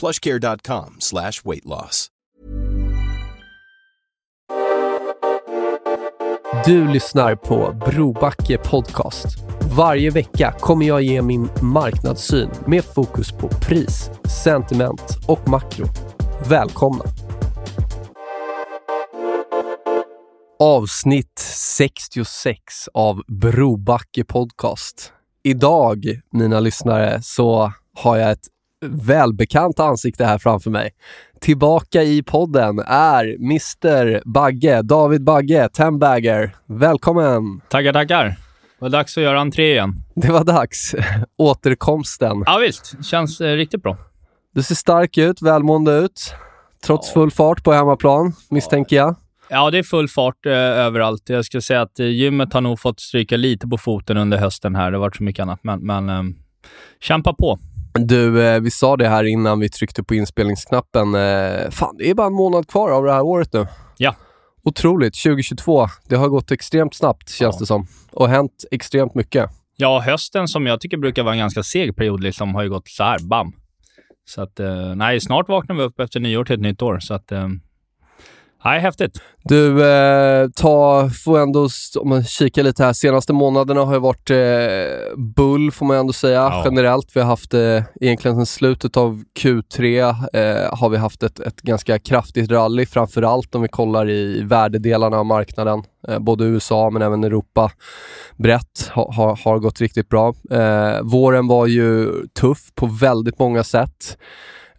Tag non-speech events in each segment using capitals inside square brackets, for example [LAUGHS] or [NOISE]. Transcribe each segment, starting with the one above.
plushcare.com slash weight loss. Du lyssnar på Brobacke Podcast. Varje vecka kommer jag ge min marknadssyn med fokus på pris, sentiment och makro. Välkomna! Avsnitt 66 av Brobacke Podcast. Idag, mina lyssnare, så har jag ett välbekant ansikte här framför mig. Tillbaka i podden är Mr Bagge, David Bagge, Tenbagger. Välkommen! Tackar, tackar. Det var dags att göra entré igen. Det var dags. [LAUGHS] Återkomsten. Ja, visst. Känns eh, riktigt bra. Du ser stark ut, välmående ut. Trots full fart på hemmaplan, misstänker jag. Ja, det är full fart eh, överallt. Jag skulle säga att eh, gymmet har nog fått stryka lite på foten under hösten här. Det har varit så mycket annat, men, men eh, kämpa på. Du, eh, vi sa det här innan vi tryckte på inspelningsknappen. Eh, fan, det är bara en månad kvar av det här året nu. Ja. Otroligt. 2022. Det har gått extremt snabbt, känns Ja. det som. Och hänt extremt mycket. Ja, hösten som jag tycker brukar vara en ganska seg period liksom, har ju gått så här, bam. Så att, eh, nej, snart vaknar vi upp efter nyår till ett nytt år. Så att, nej, häftigt. Du, eh, ta, får ändå, om man kikar lite här, senaste månaderna har ju varit eh, bull får man ändå säga Ja. generellt. Vi har haft, eh, egentligen sedan slutet av Q3 eh, har vi haft ett, ett ganska kraftigt rally, framförallt om vi kollar i värdedelarna av marknaden. Eh, både USA men även Europa brett ha, ha, har gått riktigt bra. Eh, våren var ju tuff på väldigt många sätt.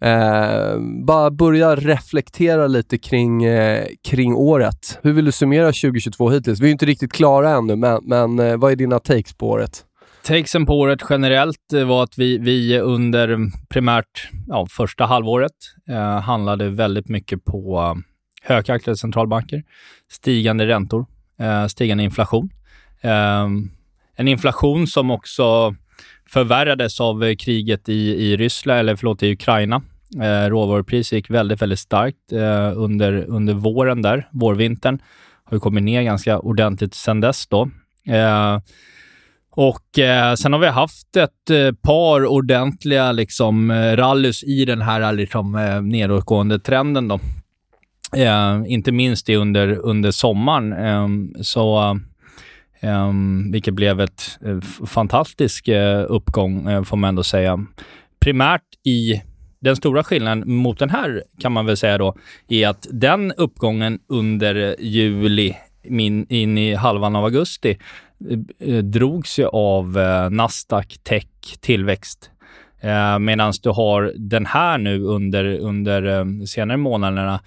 Eh, bara börja reflektera lite kring, eh, kring året. Hur vill du summera 2022 hittills? Vi är ju inte riktigt klara ännu, men, men eh, vad är dina takes på året? Takesen på året generellt eh, var att vi, vi under primärt ja, första halvåret eh, handlade väldigt mycket på eh, centralbanker, stigande räntor, eh, stigande inflation. Eh, en inflation som också förvärrades av eh, kriget i, i Ryssland, eller förlåt, i Ukraina. Eh, råvarupriset gick väldigt, väldigt starkt eh, under, under våren där, vårvintern. Har ju kommit ner ganska ordentligt sedan dess då. Eh, och eh, sen har vi haft ett eh, par ordentliga liksom, eh, rallys i den här eh, liksom, eh, nedåtgående trenden. Då. Eh, inte minst under, under sommaren. Eh, så, um, vilket blev ett eh, fantastisk eh, uppgång, eh, får man ändå säga. Primärt i den stora skillnaden mot den här, kan man väl säga då, är att den uppgången under juli min, in i halvan av augusti eh, drogs ju av eh, Nasdaq, tech, tillväxt. Eh, Medan du har den här nu under, under senare månaderna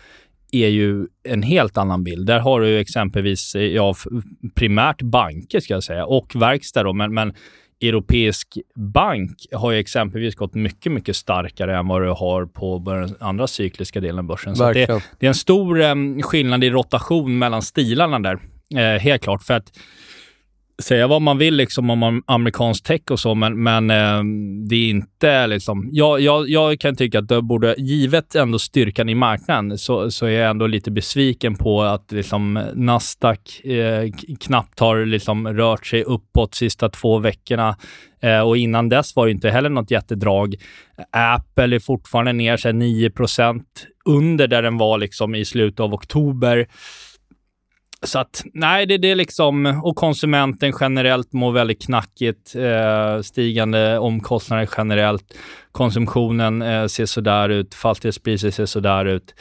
är ju en helt annan bild. Där har du exempelvis, ja, primärt banker ska jag säga, och verkstad då, men, men europeisk bank har ju exempelvis gått mycket, mycket starkare än vad du har på den andra cykliska delen av börsen. Så det, det är en stor eh, skillnad i rotation mellan stilarna där. Eh, helt klart. För att säga vad man vill liksom om amerikansk tech och så, men, men eh, det är inte liksom... Jag, jag, jag kan tycka att det borde, givet ändå styrkan i marknaden, så, så är jag ändå lite besviken på att liksom Nasdaq eh, knappt har liksom rört sig uppåt sista två veckorna. Eh, och innan dess var det inte heller något jättedrag. Apple är fortfarande ner sig 9% under där den var liksom i slutet av oktober så att, nej, det, det är liksom, och konsumenten generellt mår väldigt knackigt. Eh, stigande omkostnader generellt. Konsumtionen eh, ser sådär ut, fastighetspriser ser sådär ut.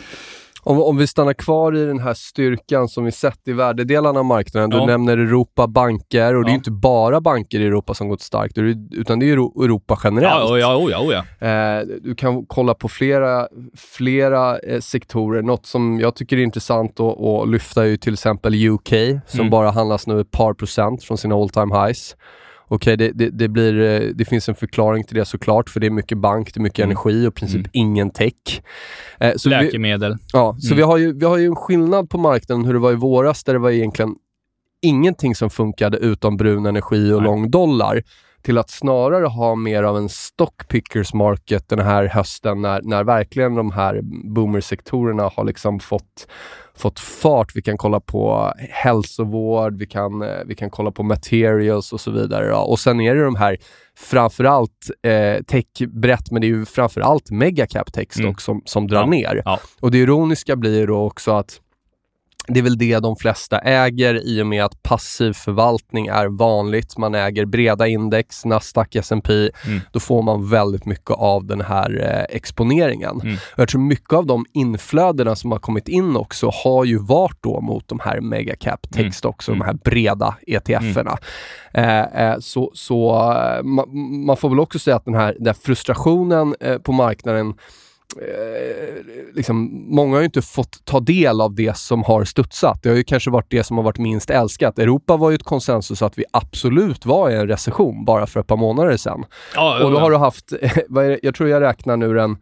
Om, om vi stannar kvar i den här styrkan som vi sett i värdedelarna av marknaden. Ja. Du nämner Europa banker och det är Ja. inte bara banker i Europa som gått starkt, utan det är Euro- Europa generellt. Ja, ja, ja, oh ja. Eh, du kan kolla på flera, flera eh, sektorer. Något som jag tycker är intressant att, att lyfta är ju till exempel UK som Mm. bara handlas nu ett par procent från sina all time highs. Okej, det, det, det, blir, eh, det finns en förklaring till det såklart, för det är mycket bank, det är mycket Mm. energi och i princip Mm. ingen tech. Eh, så vi, Läkemedel. ja, så Mm. vi, har ju, vi har ju en skillnad på marknaden hur det var i våras, där det var egentligen ingenting som funkade utom brun energi och Nej. lång dollar till att snarare ha mer av en stock pickers market den här hösten när, när verkligen de här boomersektorerna har liksom fått, fått fart. Vi kan kolla på hälsovård, vi kan, eh, vi kan kolla på materials och så vidare. Och sen är det de här framförallt eh, tech brett, men det är ju framförallt megacap tech Mm. som, som drar Ja. ner. Ja. Och det ironiska blir då också att det är väl det de flesta äger i och med att passiv förvaltning är vanligt. Man äger breda index, Nasdaq, S&P. Mm. Då får man väldigt mycket av den här eh, exponeringen. Mm. Jag tror mycket av de inflödena som har kommit in också har ju varit då mot de här megacap Mm. tech stocks och Mm. de här breda ETFerna. Eh, eh, så så eh, ma- man får väl också säga att den här, den här frustrationen eh, på marknaden eh, liksom, många har ju inte fått ta del av det som har studsat. Det har ju kanske varit det som har varit minst älskat. Europa var ju ett konsensus att vi absolut var i en recession bara för ett par månader sedan. Ja, Och då har du haft, [LAUGHS] jag tror jag räknar nu den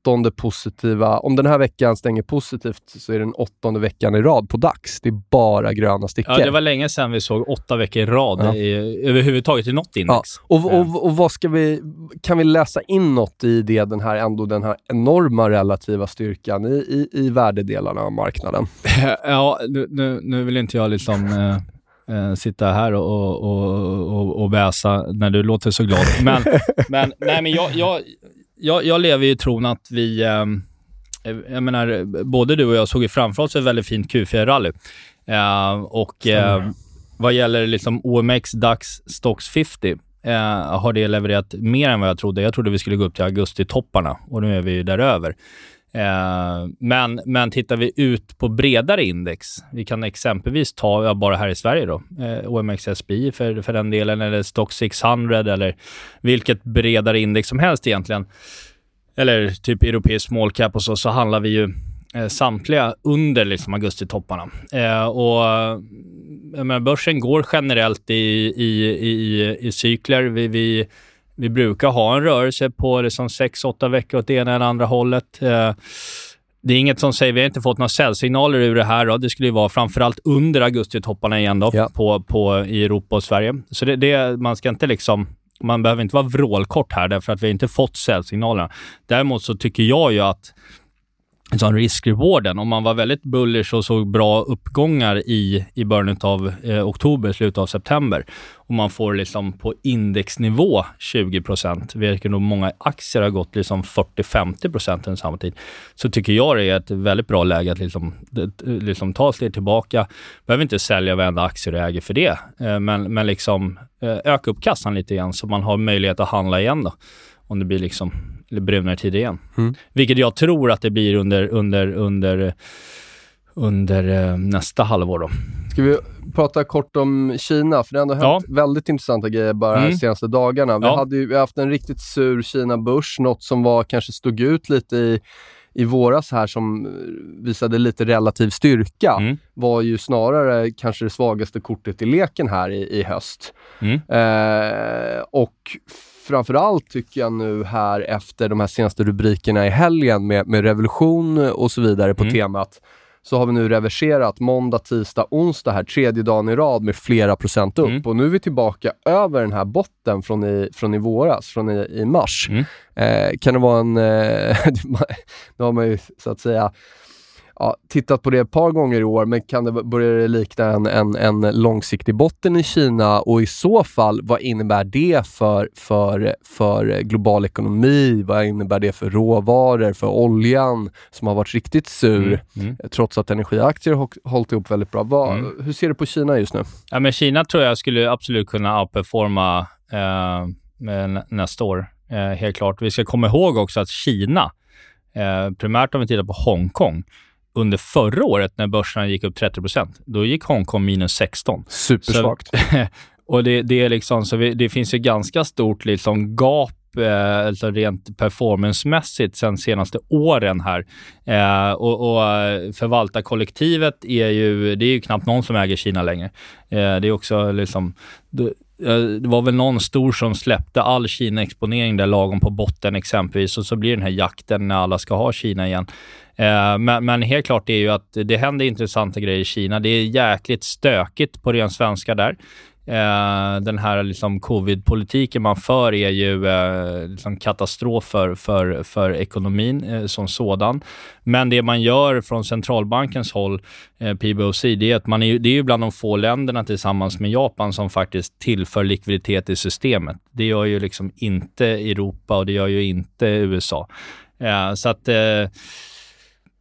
åttonde positiva, om den här veckan stänger positivt så är det den åttonde veckan i rad på DAX. Det är bara gröna stickor. Ja, det var länge sedan vi såg åtta veckor i rad Ja. i, överhuvudtaget i något index. Och, och, och vad ska vi, kan vi läsa in något i det, den här, ändå den här enorma relativa styrkan i, i, i värdedelarna av marknaden? [LAUGHS] Ja, nu, nu, vill inte jag liksom eh, eh, sitta här och, och, och, och bäsa när du låter så glad. Men, [LAUGHS] men, nej, men jag, jag, jag, jag lever ju i tron att vi... Eh, jag menar, både du och jag såg ju framför oss ett väldigt fint Q4-rally. Eh, och eh, vad gäller liksom OMX, DAX, Stocks 50 eh, har det levererat mer än vad jag trodde. Jag trodde vi skulle gå upp till augusti-topparna och nu är vi ju däröver. Eh, men, men tittar vi ut på bredare index, vi kan exempelvis ta, ja, bara här i Sverige då, eh, OMXSPI för, för den delen, eller Stock 600 eller vilket bredare index som helst egentligen, eller typ europeisk small cap och så, så handlar vi ju eh, samtliga under liksom augustitopparna. Eh, och jag menar, börsen går generellt i, i, i, i cykler. Vi, vi, vi brukar ha en rörelse på liksom 6-8 veckor åt det ena eller andra hållet. Eh, det är inget som säger, vi har inte fått några säljsignaler ur det här. Då. Det skulle ju vara framförallt under augustitopparna igen då, Ja. på, på, i Europa och Sverige. Så det, det, man ska inte liksom man behöver inte vara vrålkort här därför att vi inte fått säljsignalerna. Däremot så tycker jag ju att sån risk-rewarden, om man var väldigt bullish och såg bra uppgångar i, i början av eh, oktober, slutet av september, och man får liksom på indexnivå 20% vilket nog många aktier har gått liksom 40-50% under samma tid, så tycker jag det är ett väldigt bra läge att liksom, liksom ta steg tillbaka. Behöver inte sälja varenda aktie du äger för det, eh, men, men liksom eh, öka upp kassan lite grann så man har möjlighet att handla igen då, om det blir liksom eller brunare tider igen. Mm. Vilket jag tror att det blir under, under, under, under eh, nästa halvår. Då. Ska vi prata kort om Kina? För det har ändå hänt väldigt intressanta grejer bara Mm. de senaste dagarna. Vi, Ja. hade ju, vi har haft en riktigt sur Kina-börs, något som var, kanske stod ut lite i, i våras här som visade lite relativ styrka Mm. var ju snarare kanske det svagaste kortet i leken här i, i höst. Mm. Eh, och framförallt tycker jag nu här efter de här senaste rubrikerna i helgen med, med revolution och så vidare på Mm. temat så har vi nu reverserat måndag, tisdag, onsdag här, tredje dagen i rad med flera procent upp. Mm. Och nu är vi tillbaka över den här botten från i, från i våras, från i, i mars. Mm. Eh, kan det vara en... Eh, [LAUGHS] nu har man ju så att säga ja, tittat på det ett par gånger i år, men kan det börja likna en, en, en långsiktig botten i Kina och i så fall, vad innebär det för, för, för global ekonomi? Vad innebär det för råvaror, för oljan som har varit riktigt sur mm, mm. trots att energiaktier har hållit ihop väldigt bra. Vad, mm. Hur ser du på Kina just nu? Ja, men Kina tror jag skulle absolut kunna outperforma eh, nästa år. Eh, helt klart. Vi ska komma ihåg också att Kina, eh, primärt om vi tittar på Hongkong, under förra året när börserna gick upp 30% då gick Hongkong minus 16. Supersvagt. Så, [LAUGHS] och det, det, är liksom, så vi, det finns ju ganska stort liksom gap eh, alltså rent performancemässigt sen senaste åren här. Eh, och, och förvaltarkollektivet är ju, det är ju knappt någon som äger Kina längre. Eh, det är också liksom, Eh, det var väl någon stor som släppte all Kina-exponering där lagom på botten exempelvis och så blir den här jakten när alla ska ha Kina igen. Eh, men, men, helt klart är ju att det händer intressanta grejer i Kina. Det är jäkligt stökigt på ren svenska där. Eh, den här liksom covid-politiken man för är ju eh, liksom katastrof för, för, för ekonomin eh, som sådan. Men det man gör från centralbankens håll, eh, PBOC, det är att man är, det är ju bland de få länderna tillsammans med Japan som faktiskt tillför likviditet i systemet. Det gör ju liksom inte Europa och det gör ju inte USA. Eh, så att eh,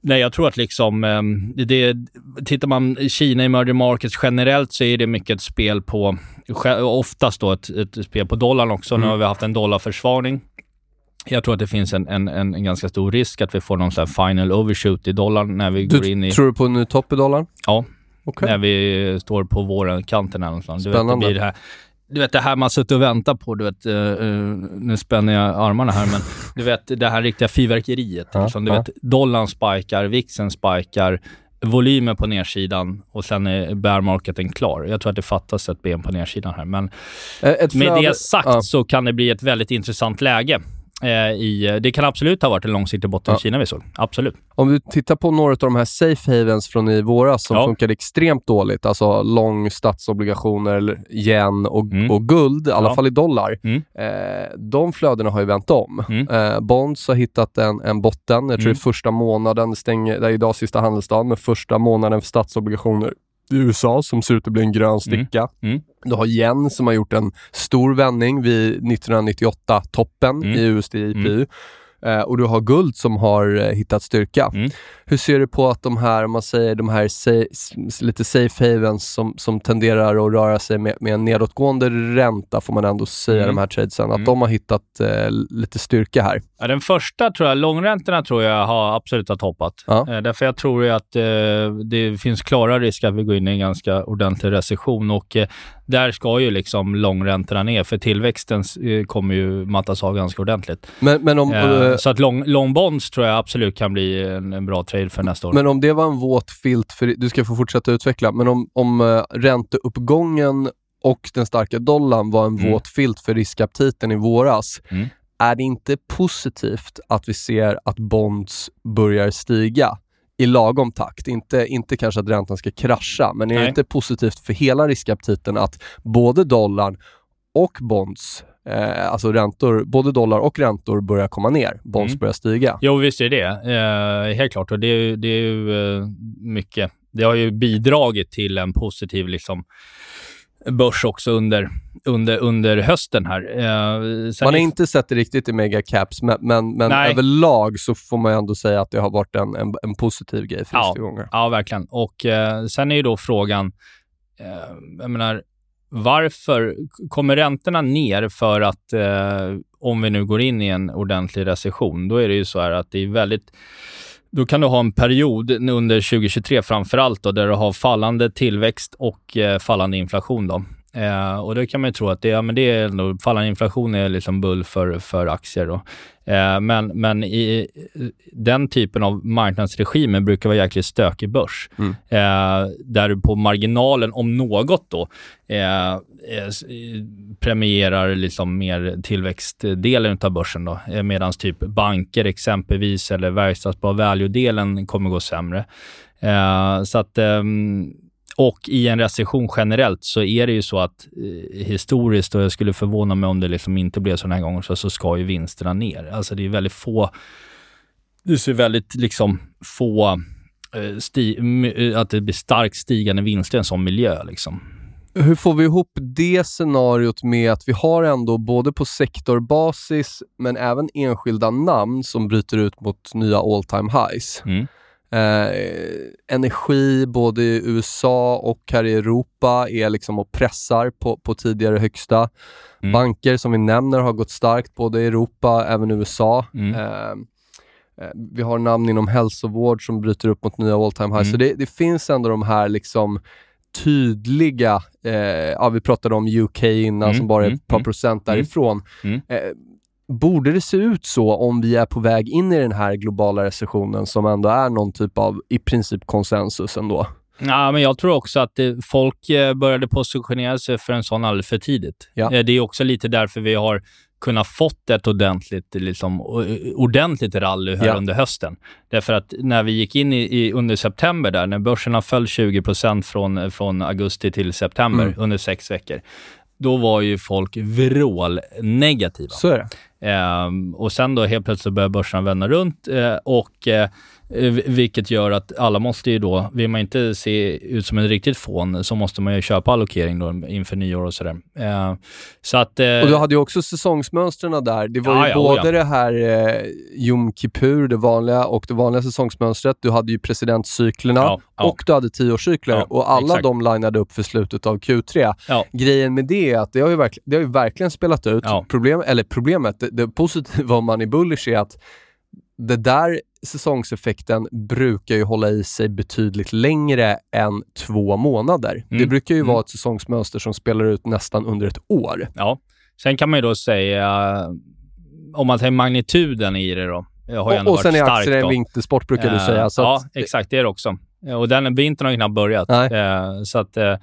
Nej, jag tror att liksom, ehm, det, tittar man Kina i merger markets generellt så är det mycket ett spel på, oftast då ett, ett spel på dollarn också. Mm. Nu har vi haft en dollarförsvagning. Jag tror att det finns en, en, en, ganska stor risk att vi får någon sån final overshoot i dollarn när vi du går in i... Tror du på en ny topp i dollarn? Ja. Okay. När vi står på vårkanten eller någonstans. Spännande. Du vet, det blir det här du vet det här man suttit och väntat på, du vet, uh, nu spänner jag armarna här, men [LAUGHS] du vet det här riktiga fyrverkeriet. Ja, liksom, du ja. vet, dollarn spikar, vixen spikar, volymen på nedsidan och sen är bear marketen klar. Jag tror att det fattas ett ben på nedsidan här, men ett med det sagt ja. så kan det bli ett väldigt intressant läge. Eh, i, det kan absolut ha varit en långsiktig botten ja. i Kina vi såg. Absolut. Om du tittar på några av de här safe havens från i våras som ja. funkade extremt dåligt, alltså lång statsobligationer, yen och, mm. och guld, i alla ja. fall i dollar. Mm. Eh, de flödena har ju vänt om. Mm. Eh, Bonds har hittat en, en botten. Jag tror mm. det är första månaden, stänger, det är idag sista handelsdagen, men första månaden för statsobligationer USA som ser ut att bli en grön mm. sticka. Mm. Mm. Du har yen som har gjort en stor vändning vid 1998-toppen mm. i USD-IPU. Mm. Eh, och du har guld som har eh, hittat styrka. Mm. Hur ser du på att de här, om man säger de här sa lite safe havens som, som tenderar att röra sig med, med en nedåtgående ränta, får man ändå säga, mm. de här tradesen, att mm. de har hittat eh, lite styrka här? Ja, den första, tror jag, långräntorna tror jag har absolut har toppat. Ja. Eh, därför jag tror ju att eh, det finns klara risker att vi går in i en ganska ordentlig recession och där ska ju liksom långräntorna ner, för tillväxten eh, kommer ju mattas av ganska ordentligt. Men, men om, eh, så att lång, long bonds tror jag absolut kan bli en, en, bra trade för nästa år. Men om det var en våt filt, för du ska få fortsätta utveckla, men om, om uh, ränteuppgången och den starka dollarn var en mm. våt filt för riskaptiten i våras, mm. är det inte positivt att vi ser att bonds börjar stiga? I lagom takt. Inte, inte kanske att räntan ska krascha, men är Nej. det inte positivt för hela riskaptiten att både dollarn och bonds, eh, alltså räntor, både dollar och räntor börjar komma ner. Bonds mm. börjar stiga. Jo, visst är det eh, Helt klart. Och det är, det är ju eh, mycket. Det har ju bidragit till en positiv liksom, börs också under, under, under hösten här. Eh, man har inte sett det riktigt i megacaps, men, men, men överlag så får man ändå säga att det har varit en, en, en positiv grej för ja, gånger. Ja, verkligen. Och eh, sen är ju då frågan, eh, jag menar, varför kommer räntorna ner för att eh, om vi nu går in i en ordentlig recession, då är det ju så här att det är väldigt då kan du ha en period under 2023 framför allt då, där du har fallande tillväxt och eh, fallande inflation. Då. Eh, och då kan man ju tro att det, ja, men det är ändå, fallande inflation är liksom bull för, för aktier. Då. Eh, men men i, den typen av marknadsregimer brukar vara jäkligt stökig börs. Mm. Eh, där du på marginalen, om något då, eh, eh, premierar liksom mer tillväxtdelen av börsen. Då, eh, Medan typ banker exempelvis eller verkstadsbra value-delen kommer gå sämre. så att ehm, och i en recession generellt så är det ju så att eh, historiskt, och jag skulle förvåna mig om det liksom inte blev så den här gången, så, så ska ju vinsterna ner. Alltså det är väldigt få, det ser väldigt liksom få eh, sti, eh, att det blir starkt stigande vinster i en sån miljö. Liksom. Hur får vi ihop det scenariot med att vi har ändå både på sektorbasis men även enskilda namn som bryter ut mot nya all time highs? Mm. Eh, energi både i USA och här i Europa är liksom och pressar på, på tidigare högsta. Mm. Banker som vi nämner har gått starkt både i Europa även i USA. Mm. Eh, eh, vi har namn inom hälsovård som bryter upp mot nya all time highs. Mm. Så det, det, finns ändå de här liksom tydliga, eh, ja vi pratade om UK innan Mm, som bara är mm, ett par mm, procent mm. därifrån. Mm. Eh, borde det se ut så om vi är på väg in i den här globala recessionen som ändå är någon typ av i princip konsensus ändå? Ja, men jag tror också att det, folk eh, började positionera sig för en sån alldeles för tidigt. Ja. Eh, Det är också lite därför vi har kunnat fått ett ordentligt, liksom, ordentligt rally här Ja. under hösten. Därför att när vi gick in i, i, under september, där, när börserna föll 20 från, från augusti till september Mm. under sex veckor, då var ju folk vrål negativa. Så är det. Ehm, och sen då helt plötsligt börjar börsen vända runt eh, och eh, vilket gör att alla måste ju då, vill man inte se ut som en riktigt fån, så måste man ju köpa allokering då inför nyår och sådär. Ehm, så att... eh, Och du hade ju också säsongsmönstren där. Det var Ja, ju ja, både oh ja. det här eh, Jom Kippur, det vanliga, och det vanliga säsongsmönstret. Du hade ju presidentcyklerna och du hade tioårscykler. Och alla exakt. de linade upp för slutet av Q3. Ja. Grejen med det är att det har ju, verkl- det har ju verkligen spelat ut. Problem, eller problemet, det, det positiva om man är bullish är att det där säsongseffekten brukar ju hålla i sig betydligt längre än två månader. Det Mm. brukar ju Mm. vara ett säsongsmönster som spelar ut nästan under ett år. Ja. Sen kan man ju då säga, om man tar magnituden i det då, det Och, och sen är aktier en vintersport brukar du Eh, säga. Så ja, att, exakt. Det är det också. Eh, Och den vintern har ju knappt börjat. Nej. Eh, så att, eh,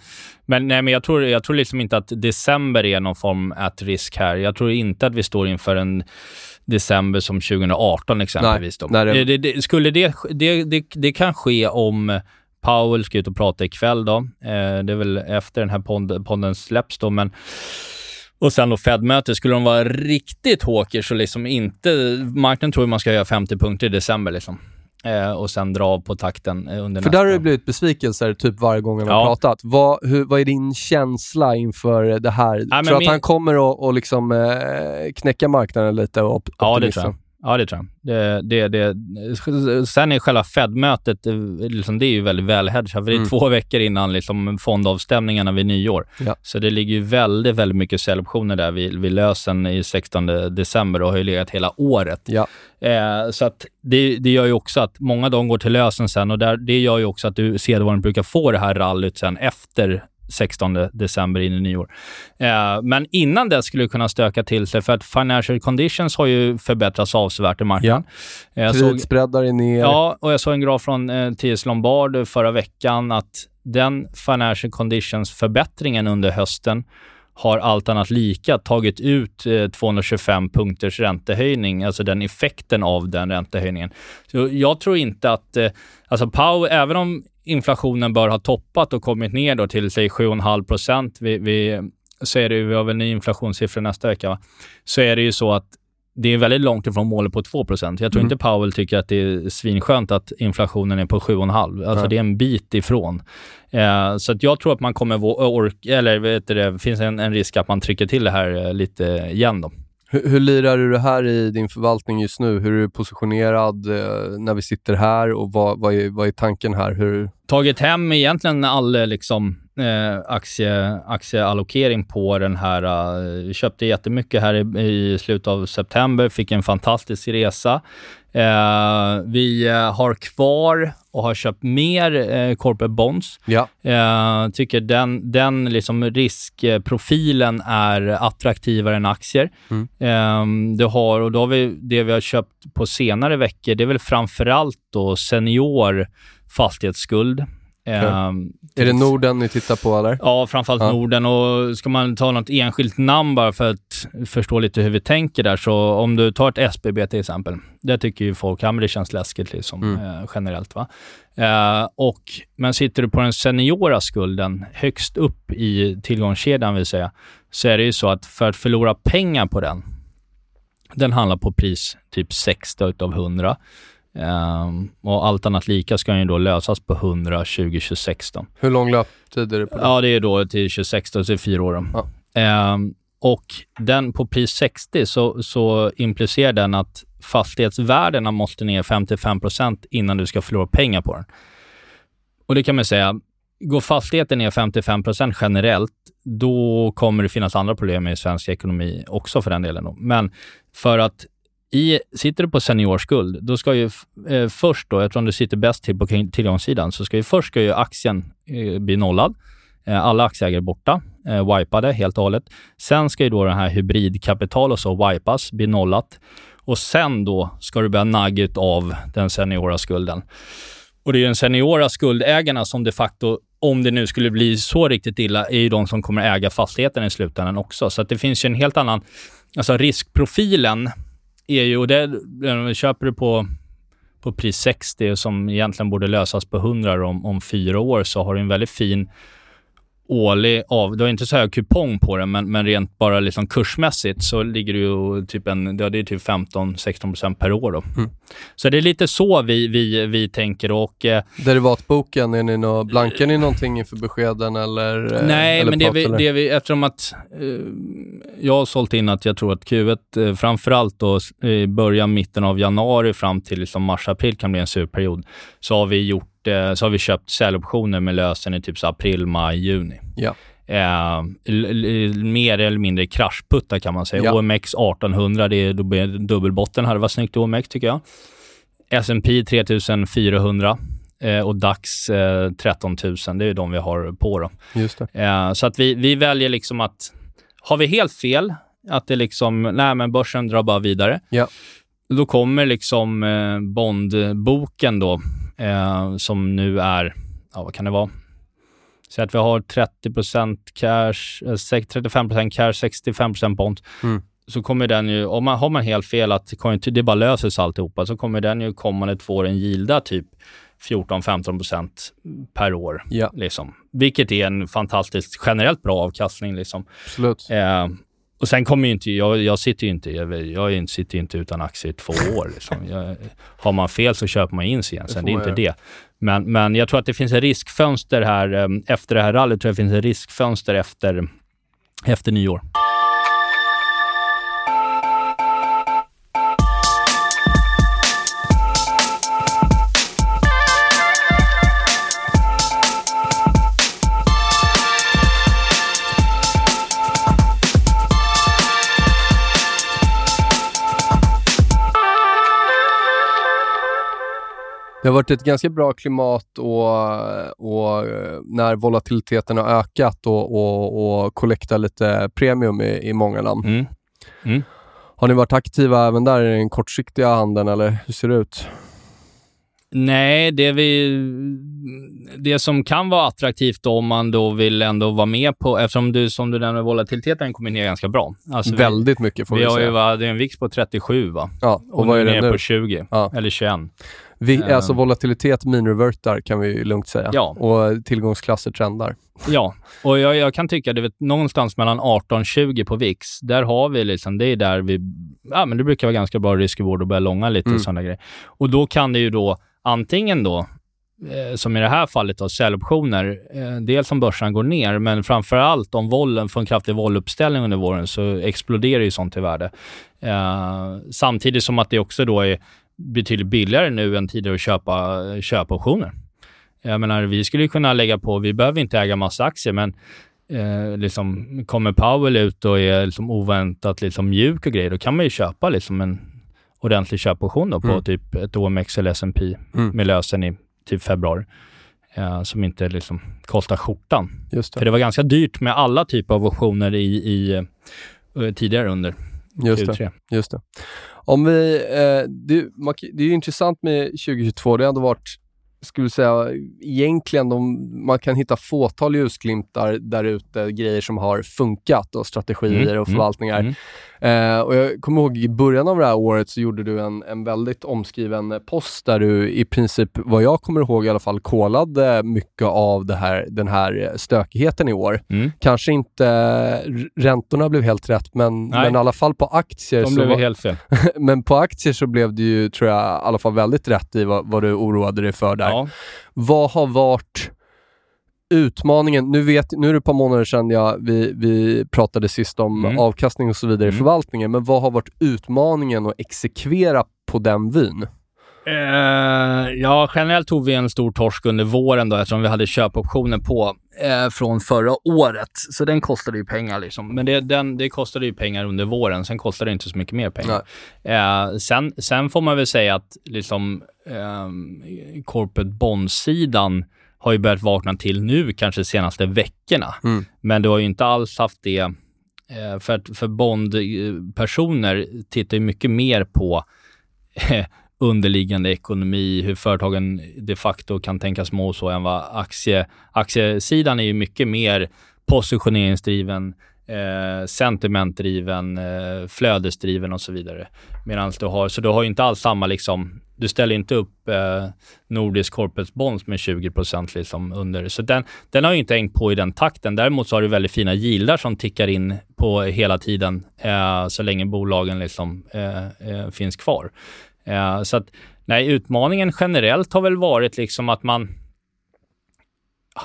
men nej, men jag, tror, jag tror liksom inte att december är någon form at risk här. Jag tror inte att vi står inför en december som 2018 exempelvis. då. nej, det- Det, det, det, skulle det, det, det, det kan ske om Powell ska ut och prata ikväll då. Eh, det är väl efter den här podden, podden släpps då, men och sen då Fed-möte, skulle de vara riktigt håker så liksom inte... Marknaden tror man ska göra 50 punkter i december liksom. Eh, och sen dra av på takten eh, under för nästa. där har det blivit besvikelser typ varje gång han har Ja. pratat. Vad, hur, vad är din känsla inför det här? men tror du min- att han kommer att och liksom, eh, knäcka marknaden lite? Och op- Ja, det tror jag. Ja, det tror jag. Det, det, det, sen är själva Fed-mötet, eh, liksom, det är ju väldigt välhedgat, för det är Mm. två veckor innan liksom, fondavstämningarna vid nyår. Ja. Så det ligger ju väldigt, väldigt mycket säljoptioner där vid, vid lösen i 16 december och har ju legat hela året. Ja. Eh, så att det, det gör ju också att många de går till lösen sen och där, det gör ju också att du sedvanligt brukar få det här rallyt sen efter 16 december in i nyår. Eh, men innan det skulle det kunna stöka till sig för att financial conditions har ju förbättrats avsevärt i marknaden. Eh, Jag såg, Kreditspreadar är ner. ja, och jag såg en graf från eh, TS Lombard förra veckan att den financial conditions-förbättringen under hösten har allt annat lika tagit ut eh, 225 punkters räntehöjning, alltså den effekten av den räntehöjningen. Så jag tror inte att, eh, alltså Powell, även om inflationen bör ha toppat och kommit ner då till säg 7,5 procent, vi, vi, så är det ju, vi har väl ny inflationssiffra nästa vecka, va? så är det ju så att det är väldigt långt ifrån målet på 2% Jag tror Mm. inte Powell tycker att det är svinskönt att inflationen är på 7,5. Alltså Nej. det är en bit ifrån. Eh, så att jag tror att man kommer orka, eller vet du, det finns en, en risk att man trycker till det här eh, lite igen då. Hur, hur lirar du det här i din förvaltning just nu? Hur är du positionerad eh, när vi sitter här och vad, vad, är, vad är tanken här? Hur, Tagit hem egentligen all eh, liksom, eh, aktie, aktieallokering på den här. Eh, köpte jättemycket här i, i slutet av september, fick en fantastisk resa. Eh, vi eh, har kvar och har köpt mer eh, corporate bonds. ja. Jag tycker den, den liksom riskprofilen är attraktivare än aktier. Mm. Ehm, det, har, och då har vi, det vi har köpt på senare veckor, det är väl framförallt då senior fastighetsskuld. Ehm, Är det Norden ni tittar på eller? Ja, framförallt Ja. Norden. Och ska man ta något enskilt namn bara för att förstå lite hur vi tänker där, så om du tar ett SBB till exempel. Det tycker ju folk, ja men det känns läskigt liksom, Mm. eh, generellt. va. Eh, och, men sitter du på den seniora skulden högst upp i tillgångskedjan, vill säga, så är det ju så att för att förlora pengar på den, den handlar på pris typ 60 utav 100. Um, och allt annat lika ska den ju då lösas på 100 2026. Då. Hur lång löptid är det på det? Ja, det är då till 26, så det är fyra år. Ja. Um, och den på pris 60 så, så implicerar den att fastighetsvärdena måste ner 55% innan du ska förlora pengar på den. Och det kan man säga, går fastigheten ner 55% generellt, då kommer det finnas andra problem i svensk ekonomi också för den delen. Då. Men för att i, sitter du på seniorskuld, då ska ju eh, först då, eftersom du sitter bäst till på tillgångssidan, så ska ju först ska ju aktien eh, bli nollad. Eh, alla aktieägare borta, eh, wipade helt och hållet. Sen ska ju då den här hybridkapital och så wipas, bli nollat. Och sen då ska du börja nagga av den seniora skulden. Och det är ju den seniora skuldägarna som de facto, om det nu skulle bli så riktigt illa, är ju de som kommer äga fastigheten i slutändan också. Så att det finns ju en helt annan, alltså riskprofilen är ju, och det, eh, köper du på, på pris 60 som egentligen borde lösas på 100 om, om fyra år, så har du en väldigt fin årlig av... Du har inte så hög kupong på den, men, men rent bara liksom kursmässigt så ligger det ju typ en, ja, det är typ 15-16% per år. Då. Mm. Så det är lite så vi, vi, vi tänker. Och, eh, Derivatboken, är ni nå, blankar ni någonting inför beskeden eller? Eh, nej, eller men det, vi, det vi, eftersom att eh, jag har sålt in att jag tror att Q1 eh, framförallt då i början, mitten av januari fram till liksom mars-april kan bli en sur period, så har vi gjort så har vi köpt säljoptioner med lösen i typ så april, maj, juni. Ja. Eh, mer eller mindre kraschputtar kan man säga. Ja. OMX 1800, det är dubbelbotten. Det var snyggt OMX tycker jag. S&P 3400 eh, och DAX eh, 13 000. Det är de vi har på. Då. Eh, så att vi, vi väljer liksom att... Har vi helt fel, att det liksom, nej men börsen drar bara vidare. Ja. Då kommer liksom eh, Bondboken då eh, som nu är, ja vad kan det vara? Så att vi har 30 cash, eh, 35% cash, 65 bond. Mm. Så kommer den ju, om man har man helt fel att konjunktur, det bara löser sig alltihopa, så kommer den ju kommande två åren gilda typ 14-15% per år. Ja. Liksom. Vilket är en fantastiskt generellt bra avkastning. Liksom. Absolut. Eh, och sen kommer ju inte, jag, jag sitter ju inte, jag, jag sitter inte utan aktier i två år. Liksom. Jag, har man fel så köper man in sig igen, sen det är inte det. Men, men jag tror att det finns en riskfönster här, eh, efter det här rallyt tror jag det finns en riskfönster efter, efter nyår. Det har varit ett ganska bra klimat och, och när volatiliteten har ökat och, och, och kollekta lite premium i, i många namn. Mm. Mm. Har ni varit aktiva även där i den kortsiktiga handeln eller hur ser det ut? Nej, det, vi, det som kan vara attraktivt om man då vill ändå vara med på, eftersom du som du nämnde, volatiliteten kommer ner ganska bra. Alltså Väldigt vi, mycket får vi, vi säga. Vi har ju en VIX på 37 va? Ja, och, och vad är det nu? på 20, ja. eller 21. Vi, uh, alltså volatilitet minrevertar kan vi lugnt säga. Ja. Och tillgångsklasser trendar. Ja, och jag, jag kan tycka att någonstans mellan 18 och 20 på VIX, där har vi liksom, det är där vi, ja men det brukar vara ganska bra riskvård och börja långa lite mm. sådana grejer. Och då kan det ju då antingen då, eh, som i det här fallet då, säljoptioner, eh, dels om börsen går ner, men framför allt om vollen får en kraftig volluppställning under våren så exploderar ju sånt i värde. Eh, samtidigt som att det också då är betydligt billigare nu än tidigare att köpa köpoptioner. Jag menar, vi skulle kunna lägga på, vi behöver inte äga massa aktier, men eh, liksom, kommer Powell ut och är liksom oväntat liksom mjuk och grejer, då kan man ju köpa liksom en ordentlig köpoption då på mm. typ ett OMX eller S&P mm. med lösen i typ februari. Eh, som inte liksom kostar skjortan. Just det. För det var ganska dyrt med alla typer av optioner i, i uh, tidigare under Just Q3. Det, just det. Om vi, eh, det, det är ju intressant med 2022. Det har ändå varit, skulle säga, egentligen de, man kan hitta fåtal ljusglimtar där ute, grejer som har funkat och strategier mm, och mm, förvaltningar. Mm, Eh, och jag kommer ihåg i början av det här året så gjorde du en, en väldigt omskriven post där du i princip, vad jag kommer ihåg i alla fall, kolade mycket av det här, den här stökigheten i år. Mm. Kanske inte räntorna blev helt rätt, men, men i alla fall på aktier. De blev var, helt fel. [LAUGHS] men på aktier så blev det ju, tror jag, i alla fall väldigt rätt i vad, vad du oroade dig för där. Ja. Vad har varit utmaningen, nu, vet, nu är det ett par månader sedan jag, vi, vi pratade sist om Mm. avkastning och så vidare i Mm. förvaltningen, men vad har varit utmaningen att exekvera på den vyn? Eh, ja, generellt tog vi en stor torsk under våren då eftersom vi hade köpoptioner på eh, från förra året. Så den kostade ju pengar liksom. Men det, den, det kostade ju pengar under våren. Sen kostade det inte så mycket mer pengar. Eh, sen, sen får man väl säga att liksom eh, corporate bond-sidan har ju börjat vakna till nu kanske de senaste veckorna. Mm. Men du har ju inte alls haft det. Eh, för att för bondpersoner tittar ju mycket mer på underliggande ekonomi, hur företagen de facto kan tänkas må så än vad aktie, aktiesidan är ju mycket mer positioneringsdriven, eh, sentimentdriven, eh, flödesdriven och så vidare. Medan du har, så du har ju inte alls samma liksom, du ställer inte upp eh, Nordisk Corporate Bonds med 20% liksom under. Så den, den har ju inte hängt på i den takten. Däremot så har du väldigt fina yieldar som tickar in på hela tiden eh, så länge bolagen liksom eh, eh, finns kvar. Eh, så att, nej, utmaningen generellt har väl varit liksom att man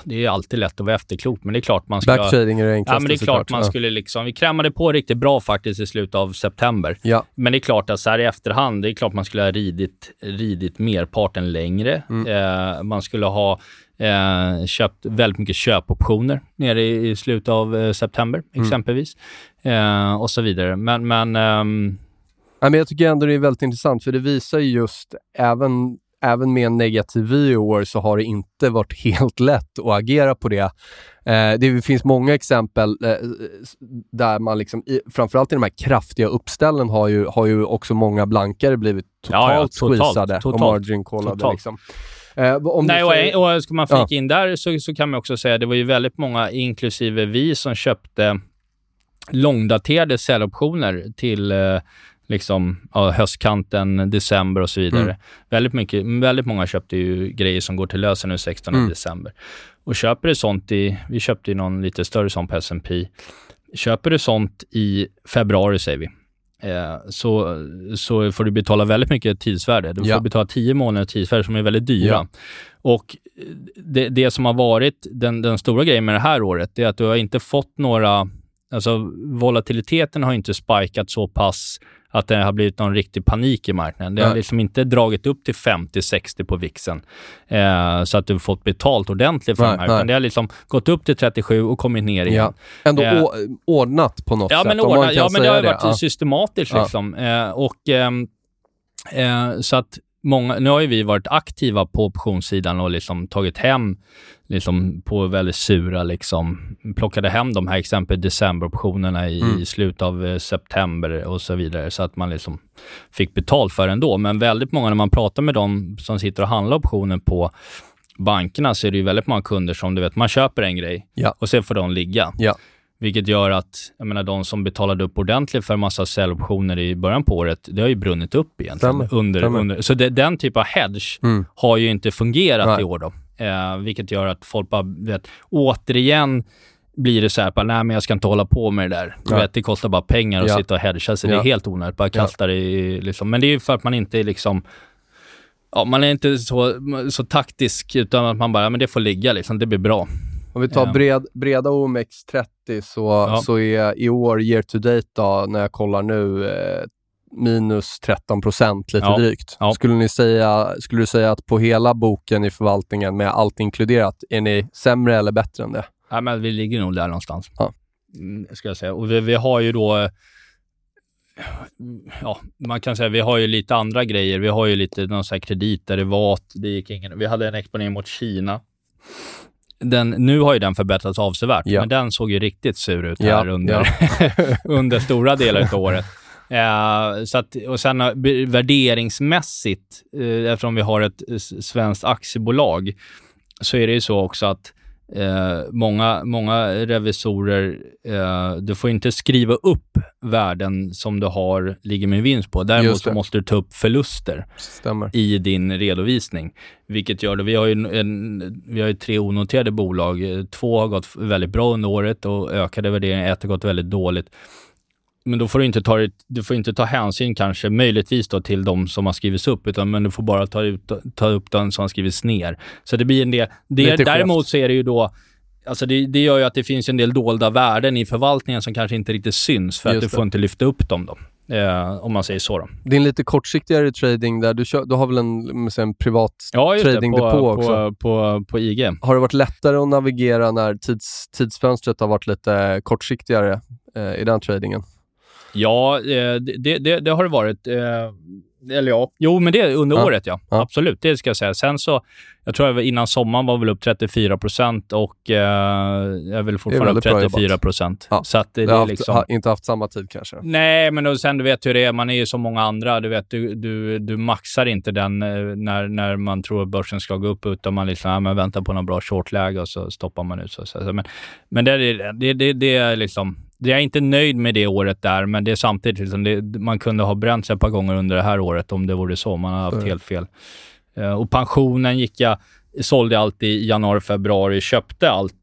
det är alltid lätt att vara efterklok, men det är klart man ska... Backtrading är det enklaste Ja, men det är klart man Ja. skulle liksom... Vi krämade på riktigt bra faktiskt i slutet av september. Ja. Men det är klart att så här i efterhand, det är klart man skulle ha ridit, ridit merparten längre. Mm. Eh, man skulle ha eh, köpt väldigt mycket köpoptioner nere i, i slutet av eh, september Mm. exempelvis. Eh, och så vidare. Men, men ehm, Ja, men jag tycker ändå det är väldigt intressant för det visar ju just, även, även med en negativ vy i år så har det inte varit [LAUGHS] helt lätt att agera på det. Eh, det finns många exempel eh, där man liksom, i, framförallt i de här kraftiga uppställen har ju, har ju också många blankare blivit totalt, Ja, ja, totalt, squeezade och margin-callade. Liksom. Eh, om Nej, du och, och ska man flika in där så, så kan man också säga det var ju väldigt många, inklusive vi, som köpte långdaterade säljoptioner till eh, liksom, ja, höstkanten, december och så vidare. Mm. Väldigt, mycket, väldigt många köpte ju grejer som går till lösen nu 16 Mm. december. Och köper du sånt i, vi köpte ju någon lite större sån på S&P. Köper du sånt i februari säger vi, eh, så, så får du betala väldigt mycket tidsvärde. Du får Ja. betala 10 månader tidsvärde som är väldigt dyra. Ja. Och det, det som har varit den, den stora grejen med det här året, det är att du har inte fått några... Alltså volatiliteten har inte spikat så pass att det har blivit någon riktig panik i marknaden. Det har liksom inte dragit upp till 50-60 på VIXen eh, så att du fått betalt ordentligt för Nej, de här. nej. Utan det har liksom gått upp till 37 och kommit ner igen. ja. Ändå Eh, ordnat på något Ja, sätt. men, om man ordna, kan ja, men det har varit Ja. systematiskt Ja. liksom. Eh, och ehm, eh, så att många, nu har ju vi varit aktiva på optionssidan och liksom tagit hem liksom på väldigt sura liksom, plockade hem de här exempel decemberoptionerna i, Mm. i slutet av eh, september och så vidare så att man liksom fick betalt för det ändå. Men väldigt många när man pratar med de som sitter och handlar optioner på bankerna så är det ju väldigt många kunder som du vet, man köper en grej Ja. och sen får de ligga. Ja. Vilket gör att, jag menar de som betalade upp ordentligt för en massa säljoptioner i början på året, det har ju brunnit upp egentligen. Stämmer, Under, stämmer. under, så det, den typ av hedge Mm. har ju inte fungerat Nej. i år då. Eh, vilket gör att folk bara, vet, återigen blir det så här, nej men jag ska inte hålla på med det där. Nej. vet, det kostar bara pengar att Ja. sitta och hedga, så det Ja. är helt onödigt. Bara kasta det i, liksom. Men det är ju för att man inte är liksom, ja man är inte så, så taktisk, utan att man bara, ja, men det får ligga liksom, det blir bra. Om vi tar Ja. bred, breda OMX30 så, Ja. så är i år year to date då, när jag kollar nu eh, minus 13 procent lite Ja. drygt. Ja. Skulle, ni säga, skulle du säga att på hela boken i förvaltningen med allt inkluderat, är ni sämre eller bättre än det? Ja, men vi ligger nog där någonstans. Ja. Mm, ska jag säga. Och vi, vi har ju då... eh, Ja, man kan säga vi har ju lite andra grejer. Vi har ju lite någon sån här kreditderivat. Det gick ingen, vi hade en exponering mot Kina. Den, nu har ju den förbättrats avsevärt, Ja. men den såg ju riktigt sur ut Ja, här under, [LAUGHS] under stora delar av året. [LAUGHS] Eh, så att, och sen eh, värderingsmässigt, eh, eftersom vi har ett svenskt aktiebolag, så är det ju så också att Eh, många, många revisorer, eh, du får inte skriva upp värden som du har, ligger med vinst på. Däremot så måste du ta upp förluster Stämmer. i din redovisning. Vilket gör det, vi har ju, en, vi har ju tre onoterade bolag. Två har gått väldigt bra under året och ökade värderingar. Ett har gått väldigt dåligt. Men då får du inte ta, du får inte ta hänsyn kanske, möjligtvis då till de som har skrivits upp, utan men du får bara ta, ut, ta upp den som har skrivits ner. Så det blir en del. Det, däremot så är det ju då Alltså det, det, gör ju att det finns en del dolda värden i förvaltningen som kanske inte riktigt syns för Just att du det. får inte lyfta upp dem då. Eh, om man säger så då. Det är en lite kortsiktigare trading där. Du, kör, du har väl en, en privat ja, tradingdepå också? På, på, på IG. Har det varit lättare att navigera när tids, tidsfönstret har varit lite kortsiktigare eh, i den tradingen? Ja, eh, det, det, det, har det varit. Eh, eller ja, jo men det under ja. året ja. ja. Absolut, det ska jag säga. Sen så, jag tror att innan sommaren var väl upp 34 procent och eh, jag är väl fortfarande upp 34 procent. Ja. Så att det, det är liksom... inte haft samma tid kanske? Nej, men då, sen du vet hur det är. Man är ju som många andra. Du vet, du, du, du maxar inte den eh, när, när man tror att börsen ska gå upp, utan man liksom, ja, men väntar på något bra shortläge och så stoppar man ut. Så, så. Men, men det, det, det, det är liksom jag är inte nöjd med det året där, men det är samtidigt liksom, det, man kunde ha bränt sig ett par gånger under det här året om det vore så. Man har haft mm. helt fel. Uh, och pensionen gick jag, sålde allt i januari, februari, köpte allt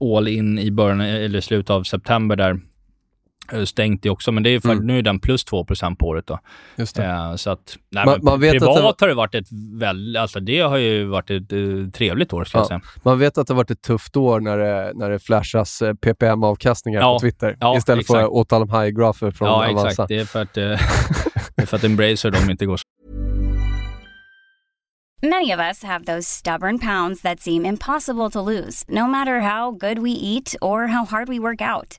all in i början eller slutet av september där Eh, stängt det också, men det är för, mm. nu är den plus 2% på året. Då. Just det. Eh, så att, nej, man, man privat det... har det varit ett väldigt, alltså det har ju varit ett uh, trevligt år ska ja. jag säga. Man vet att det har varit ett tufft år när det, när det flashas PPM-avkastningar ja. på Twitter ja, istället exakt. för åt all high-grafer från ja, Avanza. Ja, exakt. Det är för att, uh, det är för att Embracer de inte går så. Many of us have those stubborn pounds that seem impossible to lose, no matter how good we eat or how hard we work out.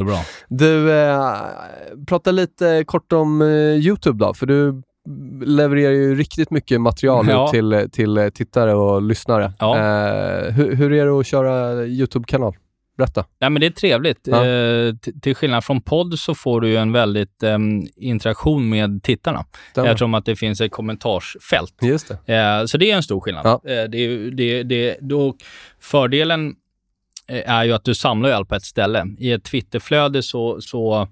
Bra. Du, eh, prata lite kort om eh, Youtube då, för du levererar ju riktigt mycket material ja. till, till tittare och lyssnare. Ja. Eh, hur, hur, är det att köra Youtube-kanal? Berätta. Nej, men det är trevligt. Ja. Eh, till skillnad från podd så får du ju en väldigt eh, interaktion med tittarna. Stämmer. Eftersom att det finns ett kommentarsfält. Just det. Eh, så det är en stor skillnad. Ja. Eh, det, det, det, då, fördelen Eh, är ju att du samlar allt på ett ställe. I ett Twitterflöde så, så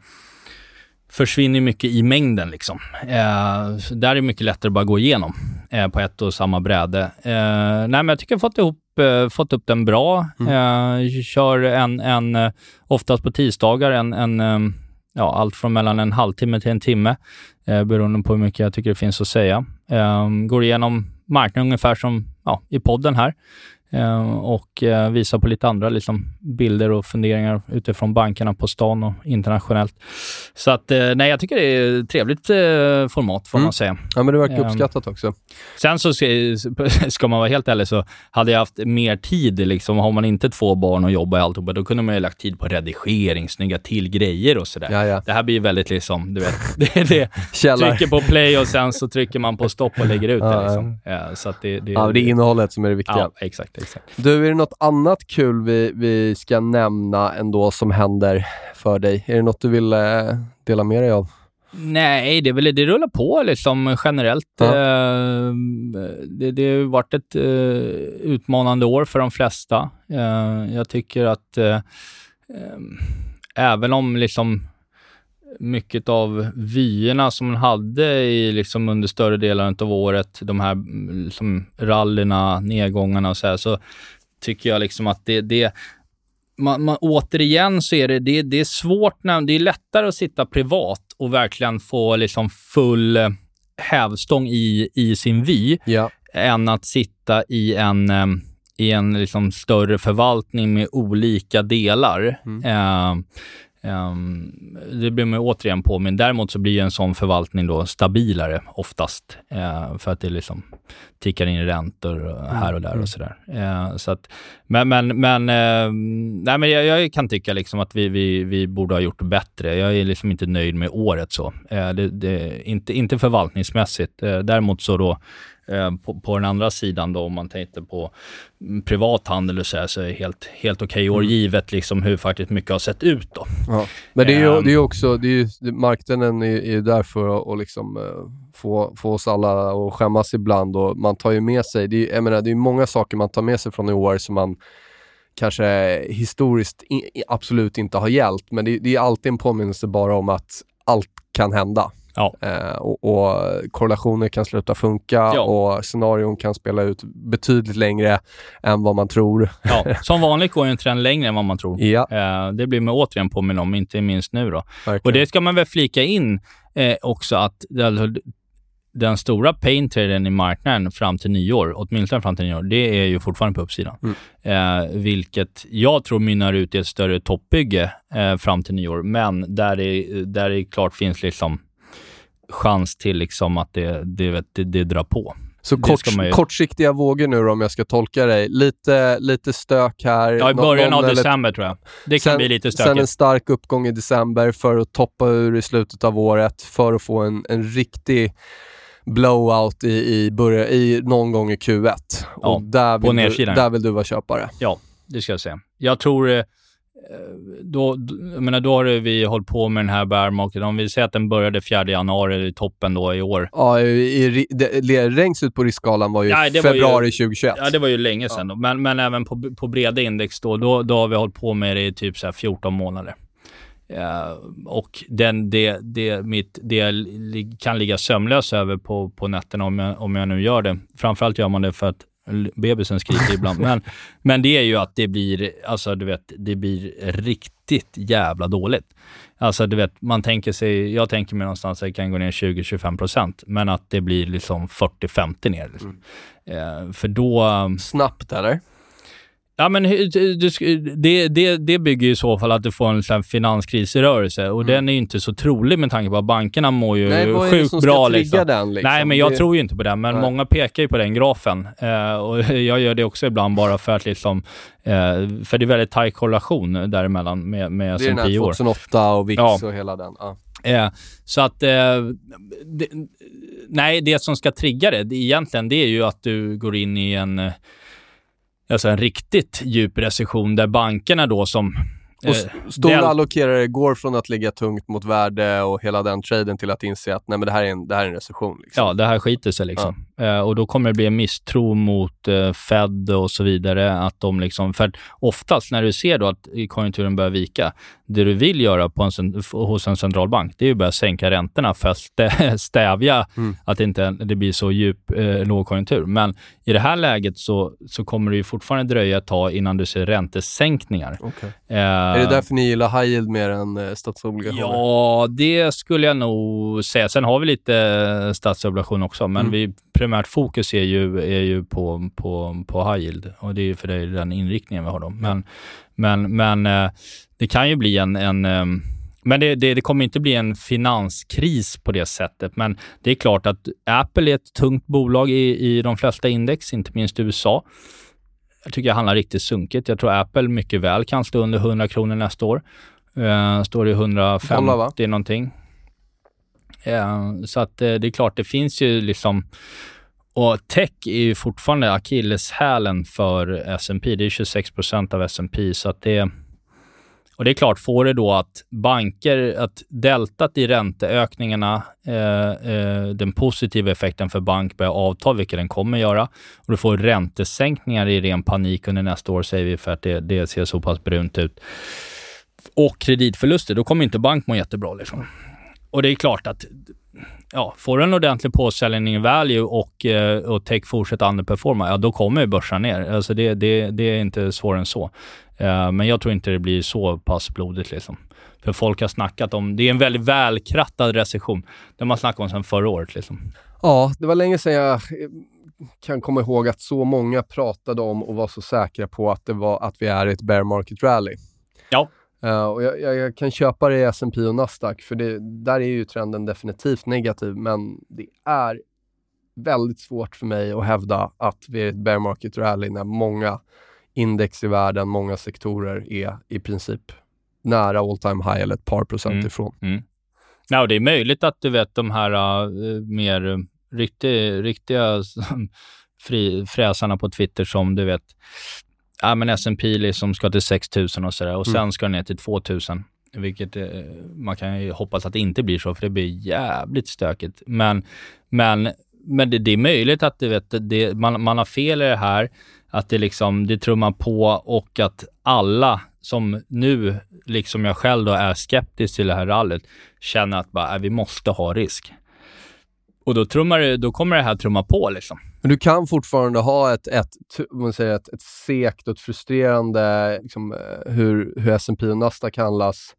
försvinner mycket i mängden. Liksom. Eh, där är det mycket lättare att bara gå igenom eh, på ett och samma bräde. Eh, nej, men jag tycker jag fått, ihop, eh, fått upp den bra. Mm. Eh, kör en, en, eh, oftast på tisdagar, en, en ja, allt från mellan en halvtimme till en timme, eh, beroende på hur mycket jag tycker det finns att säga. går igenom marknaden ungefär som ja, i podden här. Eh, och eh, visa på lite andra liksom, bilder och funderingar utifrån bankerna på stan och internationellt. Så att, eh, nej, jag tycker det är ett trevligt format får mm. man säga. Ja, men det verkar uppskattat också. Sen så [LAUGHS] ska man vara helt ärlig så hade jag haft mer tid, liksom, har man inte två barn och jobbar i alltihopa, då kunde man ju lagt tid på redigering, snygga till grejer och sådär. Ja, ja. Det här blir ju väldigt liksom, du vet, [LAUGHS] det är det. Trycker på play och sen så trycker man på stopp och lägger ut det. Liksom. Ja, så att det, det, ja, det är innehållet som är det viktiga. Ja, exakt. Exakt. Du, är det något annat kul vi, vi ska nämna ändå som händer för dig? Är det något du vill eh, dela med dig av? Nej, det, väl, det rullar på liksom generellt. Ja. Eh, det, det har varit ett eh, utmanande år för de flesta. Eh, jag tycker att eh, eh, även om liksom mycket av vyerna som man hade i, liksom under större delen av året, de här liksom, rallyna, nedgångarna och så här, så tycker jag liksom att det, det man, man, återigen så är det, det, det är svårt, när, det är lättare att sitta privat och verkligen få liksom full hävstång i, i sin vy, ja. än att sitta i en, i en liksom större förvaltning med olika delar. Mm. Eh, Um, det blir man återigen på, men däremot så blir en sån förvaltning då stabilare oftast. Uh, för att det liksom tickar in räntor här och där och sådär. Uh, så att, men men, men, uh, nej, men jag, jag, kan tycka liksom att vi, vi, vi borde ha gjort det bättre. Jag är liksom inte nöjd med året så. Det, det, inte, inte förvaltningsmässigt. däremot så då Eh, på, på, den andra sidan då, om man tänkte på privat handel och så, här, så är det helt, helt okej okay år, mm. givet liksom hur faktiskt mycket har sett ut. Då. Ja. Men det är ju, ehm. det är också, det är ju, marknaden är, ju där för att liksom, uh, få, få oss alla att skämmas ibland och man tar ju med sig, det är, jag menar, det är många saker man tar med sig från i år som man kanske historiskt in, absolut inte har gällt, men det, det är alltid en påminnelse bara om att allt kan hända. Ja. Eh, och, och, korrelationer kan sluta funka ja. och scenarion kan spela ut betydligt längre än vad man tror. Ja, [LAUGHS] som vanligt går en trend längre än vad man tror. Ja. Eh, det blir man återigen påminn om, inte minst nu då. Verkligen. Och det ska man väl flika in eh, också att den stora pain-traden i marknaden fram till nyår, åtminstone fram till nyår, det är ju fortfarande på uppsidan. Mm. Eh, vilket jag tror mynnar ut i ett större toppbygge eh, fram till nyår, men där det, där det klart finns liksom chans till liksom att det, det, det, det drar på. Så kort, ju... kortsiktiga vågor nu då, om jag ska tolka dig. Lite, lite stök här. Ja, i början av december eller... tror jag. Det kan sen, bli lite stökigt. Sen en stark uppgång i december för att toppa ur i slutet av året för att få en, en riktig blowout i, i, börja, i någon gång i Q1. Ja, och där vill, du, där vill du vara köpare. Ja, det ska jag säga. Jag tror eh, då, jag menar, då har vi hållit på med den här bear market. Om vi säger att den började 4 januari, i toppen då i år. Ja, i, det, längst ut på riskskalan var ju ja, februari var ju, 2021. Ja, det var ju länge sedan. Ja. Men, men även på, på breda index då, då, då har vi hållit på med det i typ så 14 månader. Uh, och den, det, det, mitt, det jag kan ligga sömnlös över på, på nätterna om jag, om jag nu gör det. Framförallt gör man det för att bebisen skriker ibland. Men, men det är ju att det blir, alltså du vet, det blir riktigt jävla dåligt. Alltså du vet, man tänker sig, jag tänker mig någonstans att det kan gå ner 20-25 procent, men att det blir liksom 40-50 ner. Liksom. Mm. Eh, för då... Snabbt eller? Ja, men det, det, det bygger i så fall att du får en sån finanskris i rörelse och mm. den är inte så trolig med tanke på att bankerna mår ju Nej, vad sjukt som bra. Liksom. Den, liksom? Nej, men jag det... tror ju inte på den, men Nej. många pekar ju på den grafen. Uh, och [LAUGHS] jag gör det också ibland bara för att liksom, uh, för det är väldigt tajt korrelation däremellan med, med S&P år. Det är den här 2008 och VIX ja. och hela den. Ja. Uh, så att, det, nej, det som ska trigga det, det egentligen, det är ju att du går in i en alltså en riktigt djup recession där bankerna då som och eh, stora allokerare går från att ligga tungt mot värde och hela den traden till att inse att nej, men det, här är en, det här är en recession. Liksom. Ja, det här skiter sig. Liksom. Ja. Eh, och då kommer det bli en misstro mot eh, Fed och så vidare. Att de liksom, för oftast när du ser då att konjunkturen börjar vika, det du vill göra på en, hos en centralbank, det är ju att börja sänka räntorna för att [LAUGHS] stävja mm. att inte det blir så djup eh, lågkonjunktur. Men i det här läget så, så kommer det fortfarande dröja ett tag innan du ser räntesänkningar. Okay. Eh, är det därför ni gillar high yield mer än eh, statsobligationer? Ja, det skulle jag nog säga. Sen har vi lite eh, statsobligation också, men mm. vi, primärt fokus är ju, är ju på, på, på high yield och det är för det är den inriktningen vi har då. Men, men, men eh, det kan ju bli en, en men det, det, det, kommer inte bli en finanskris på det sättet. Men det är klart att Apple är ett tungt bolag i, i de flesta index, inte minst i USA. Jag tycker jag handlar riktigt sunkigt. Jag tror Apple mycket väl kan stå under 100 kronor nästa år. Uh, står det 150 Dollar, någonting. Uh, så att uh, det är klart, det finns ju liksom... Och tech är ju fortfarande akilleshälen för S&P. Det är 26 procent av S&P så att det och det är klart, får det då att banker, att deltat i ränteökningarna, eh, eh, den positiva effekten för bank börjar avta, vilket den kommer göra, och du får räntesänkningar i ren panik under nästa år, säger vi, för att det, det ser så pass brunt ut, och kreditförluster, då kommer inte bank må jättebra. Liksom. Och det är klart att ja, får en ordentlig påsäljning value och, eh, och tech fortsätter underperforma, ja då kommer börsen ner. Alltså det, det, det är inte svårare än så. Uh, men jag tror inte det blir så pass blodigt liksom. För folk har snackat om, det är en väldigt välkrattad recession. Det man snackat om sedan förra året liksom. Ja, det var länge sedan jag eh, kan komma ihåg att så många pratade om och var så säkra på att, det var, att vi är i ett bear market rally. Ja. Uh, och jag, jag, jag, kan köpa det i S&P och Nasdaq, för det, där är ju trenden definitivt negativ, men det är väldigt svårt för mig att hävda att vi är ett bear market rally när många index i världen, många sektorer är i princip nära all time high eller ett par procent mm. ifrån. Mm. Ja, det är möjligt att du vet de här uh, mer riktiga, riktiga [LAUGHS] fri, fräsarna på Twitter som du vet, ja men S&P liksom ska till 6000 och sådär och mm. sen ska den ner till 2000. Vilket eh, man kan ju hoppas att det inte blir så, för det blir jävligt stökigt. Men, men, men det, det är möjligt att du vet, det, man, man har fel i det här, att det liksom, det trummar på och att alla som nu, liksom jag själv då, är skeptisk till det här rallyt, känner att bara, äh, vi måste ha risk. Och då, trummar, då kommer det här trumma på liksom. Men du kan fortfarande ha ett, ett, man säger ett, ett sekt och ett frustrerande, liksom, eh, hur, hur S&P och Nasdaq handlas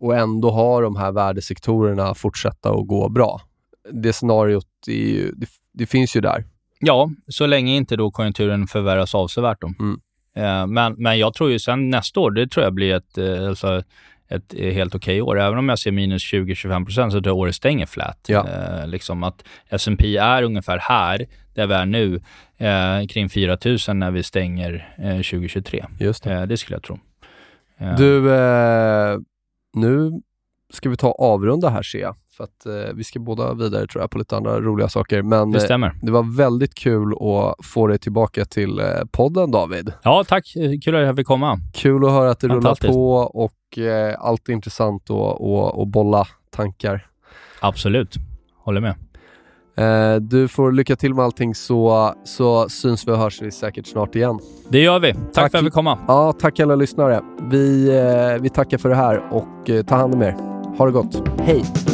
och ändå ha de här värdesektorerna fortsätta att gå bra. Det scenariot, ju, det, det, finns ju där. Ja, så länge inte då konjunkturen förvärras avsevärt. Då. Mm. Eh, men, men jag tror ju sen nästa år, det tror jag blir ett, eh, alltså, ett helt okej okay år. Även om jag ser minus 20-25 så tror jag året stänger flat. Ja. Eh, liksom att S&P är ungefär här, där vi är nu, eh, kring 4 000 när vi stänger eh, 2023. Just det. Eh, det skulle jag tro. Eh. Du, eh, nu ska vi ta avrunda här ser jag. För att eh, vi ska båda vidare tror jag på lite andra roliga saker. Men det, stämmer. det var väldigt kul att få dig tillbaka till podden David. Ja, tack. Kul att jag fick komma. Kul att höra att det rullar på och eh, alltid intressant att bolla tankar. Absolut, håller med. Eh, du får lycka till med allting så, så syns vi och hörs vi säkert snart igen. Det gör vi. Tack, tack för att vi komma. Ja, tack alla lyssnare. Vi, eh, vi tackar för det här och eh, ta hand om er. Ha det gott. Hej!